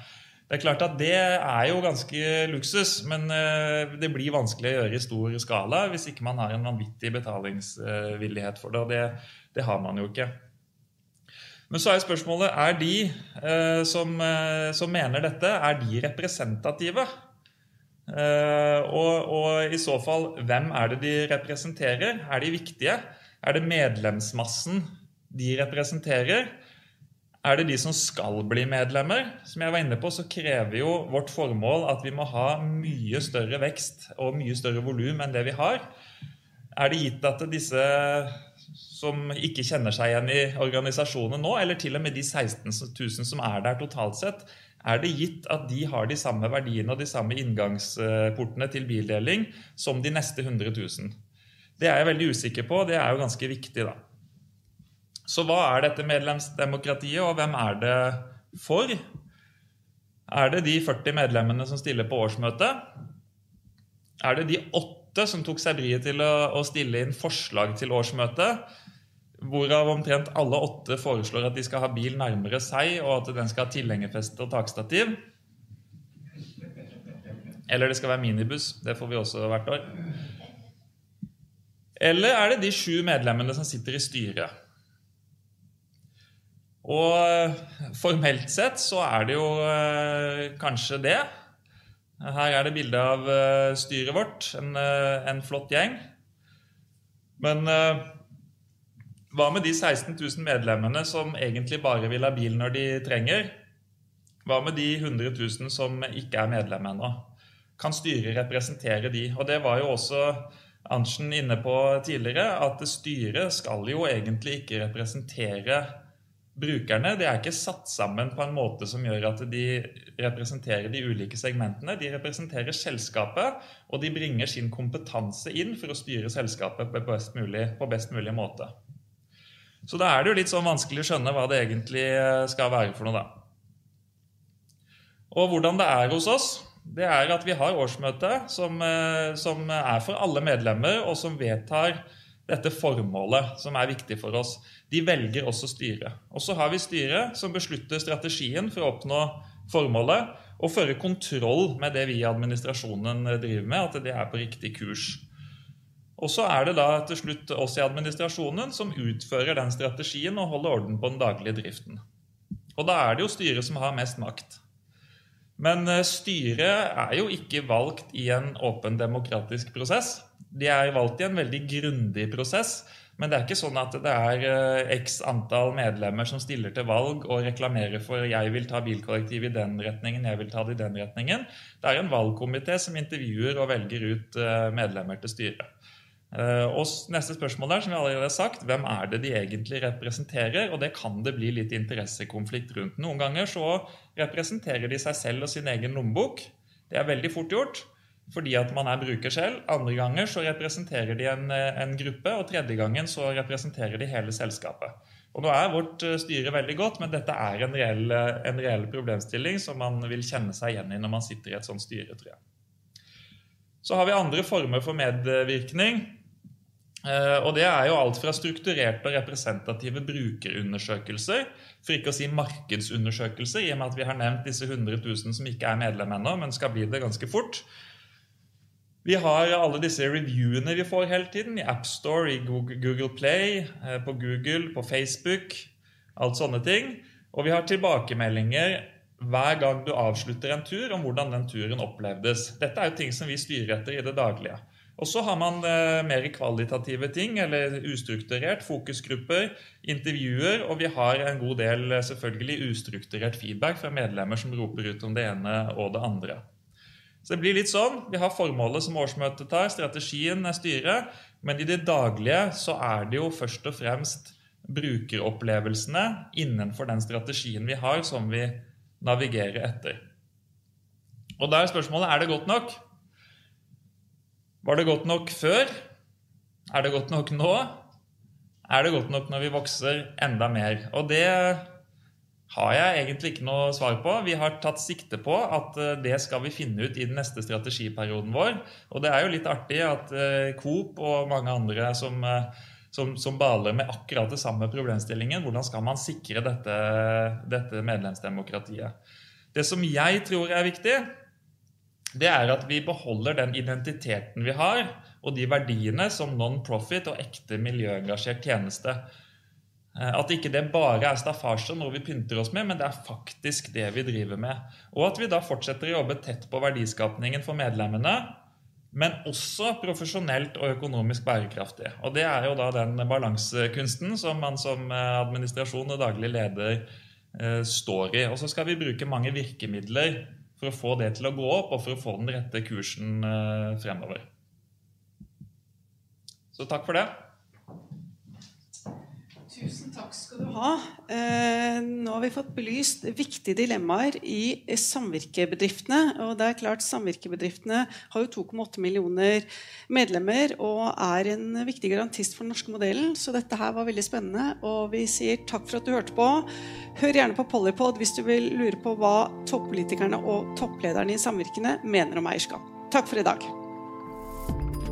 Det er klart at det er jo ganske luksus, men eh, det blir vanskelig å gjøre i stor skala hvis ikke man har en vanvittig betalingsvillighet for det. Og det, det har man jo ikke. Men så er spørsmålet er de eh, som, eh, som, mener dette, er de representative? Og, og, i så fall, hvem er det de representerer? Er de viktige? Er det medlemsmassen de representerer? Er det de som skal bli medlemmer? Som jeg var inne på, så krever jo vårt formål at vi må ha mye større vekst og mye større volum enn det vi har. Er det gitt at disse som ikke kjenner seg igjen i organisasjonen nå, eller til og med de 16 000 som er der totalt sett, er det gitt at de har de samme verdiene og de samme inngangsportene til bildeling som de neste 100 000? Det er jeg veldig usikker på. Det er jo ganske viktig, da. Så hva er dette medlemsdemokratiet, og hvem er det for? Er det de 40 medlemmene som stiller på årsmøtet? Er det de åtte som tok seg bryet til å, stille inn forslag til årsmøtet. Hvorav omtrent alle åtte foreslår at de skal ha bil nærmere seg, og at den skal ha tilhengerfeste og takstativ. Eller det skal være minibuss. Det får vi også hvert år. Eller er det de sju medlemmene som sitter i styret? Og formelt sett så er det jo øh, kanskje det. Her er det bilde av uh, styret vårt. En, uh, en, flott gjeng. Men hva med de 16 000 medlemmene som egentlig bare vil ha bil når de trenger? Hva med de 100 000 som ikke er medlem ennå? Kan styret representere de? Og det var jo også Arntzen inne på tidligere, at styret skal jo egentlig ikke representere brukerne Det er ikke satt sammen på en måte som gjør at de representerer de ulike segmentene. De representerer selskapet, og de bringer sin kompetanse inn for å styre selskapet på best mulig, på best mulig måte. Så da er det jo litt sånn vanskelig å skjønne hva det egentlig skal være for noe, da. Og hvordan det er hos oss, det er at vi har årsmøte som, eh, som er for alle medlemmer, og som vedtar dette formålet som er viktig for oss. De velger også styret. Og så har vi styret som beslutter strategien for å oppnå formålet, og føre kontroll med det vi i administrasjonen driver med, at det er på riktig kurs. Og så er det da til slutt oss i administrasjonen som utfører den strategien og holder orden på den daglige driften. Og da er det jo styret som har mest makt. Men eh, styret er jo ikke valgt i en åpen demokratisk prosess. De er valgt i en veldig grundig prosess. Men det er ikke sånn at det er eh, x antall medlemmer som stiller til valg og reklamerer for 'jeg vil ta bilkollektiv i den retningen', 'jeg vil ta det i den retningen'. Det er en valgkomité som intervjuer og velger ut eh, medlemmer til styret. Og neste spørsmål er, som vi allerede har sagt, hvem er det de egentlig representerer? Og det kan det bli litt interessekonflikt rundt. Noen ganger så representerer de seg selv og sin egen lommebok. Det er veldig fort gjort fordi at man er bruker selv. Andre ganger så representerer de en, en, gruppe, og tredje gangen så representerer de hele selskapet. Og Nå er vårt eh, styre veldig godt, men dette er en reell, en reell problemstilling som man vil kjenne seg igjen i når man sitter i et sånt styre, tror jeg. Så har vi andre former for medvirkning. Eh, og Det er jo alt fra strukturerte og representative brukerundersøkelser, for ikke å si markedsundersøkelser, i og med at vi har nevnt disse 100 000 som ikke er medlem ennå, men skal bli det ganske fort. Vi har alle disse reviewene vi får hele tiden, i AppStore, i Google Play, eh, på Google, på Facebook, alt sånne ting. Og vi har tilbakemeldinger hver gang du avslutter en tur, om hvordan den turen opplevdes. Dette er jo ting som vi styrer etter i det daglige. Og så har man eh, mer kvalitative ting, eller ustrukturert, fokusgrupper, intervjuer, og vi har en god del eh, selvfølgelig ustrukturert feedback fra medlemmer som roper ut om det ene og det andre. Så det blir litt sånn. Vi har formålet som årsmøtet tar, strategien er styret. Men i det daglige så er det jo først og fremst brukeropplevelsene innenfor den strategien vi har, som vi navigerer etter. Og da er spørsmålet er det godt nok. Var det godt nok før? Er det godt nok nå? Er det godt nok når vi vokser enda mer? Og det har jeg egentlig ikke noe svar på. Vi har tatt sikte på at eh, det skal vi finne ut i den neste strategiperioden vår. Og det er jo litt artig at eh, Coop og mange andre som, eh, som, som baler med akkurat det samme problemstillingen. Hvordan skal man sikre dette, dette medlemsdemokratiet? Det som jeg tror er viktig, det er at vi beholder den identiteten vi har, og de verdiene som non-profit og ekte miljøengasjert tjeneste. Eh, at ikke det bare er staffasje og noe vi pynter oss med, men det er faktisk det vi driver med. Og at vi da fortsetter å jobbe tett på verdiskapningen for medlemmene, men også profesjonelt og økonomisk bærekraftig. Og det er jo da den balansekunsten som man som eh, administrasjon og daglig leder eh, står i. Og så skal vi bruke mange virkemidler for å få det til å gå opp, og for å få den rette kursen eh, fremover. Så takk for det. Tusen takk skal du ha. Eh, nå har vi fått belyst viktige dilemmaer i samvirkebedriftene. og det er klart Samvirkebedriftene har jo 2,8 millioner medlemmer og er en viktig garantist for den norske modellen. Så dette her var veldig spennende. Og vi sier takk for at du hørte på. Hør gjerne på Polypod hvis du vil lure på hva toppolitikerne og topplederne i samvirkene mener om eierskap. Takk for i dag.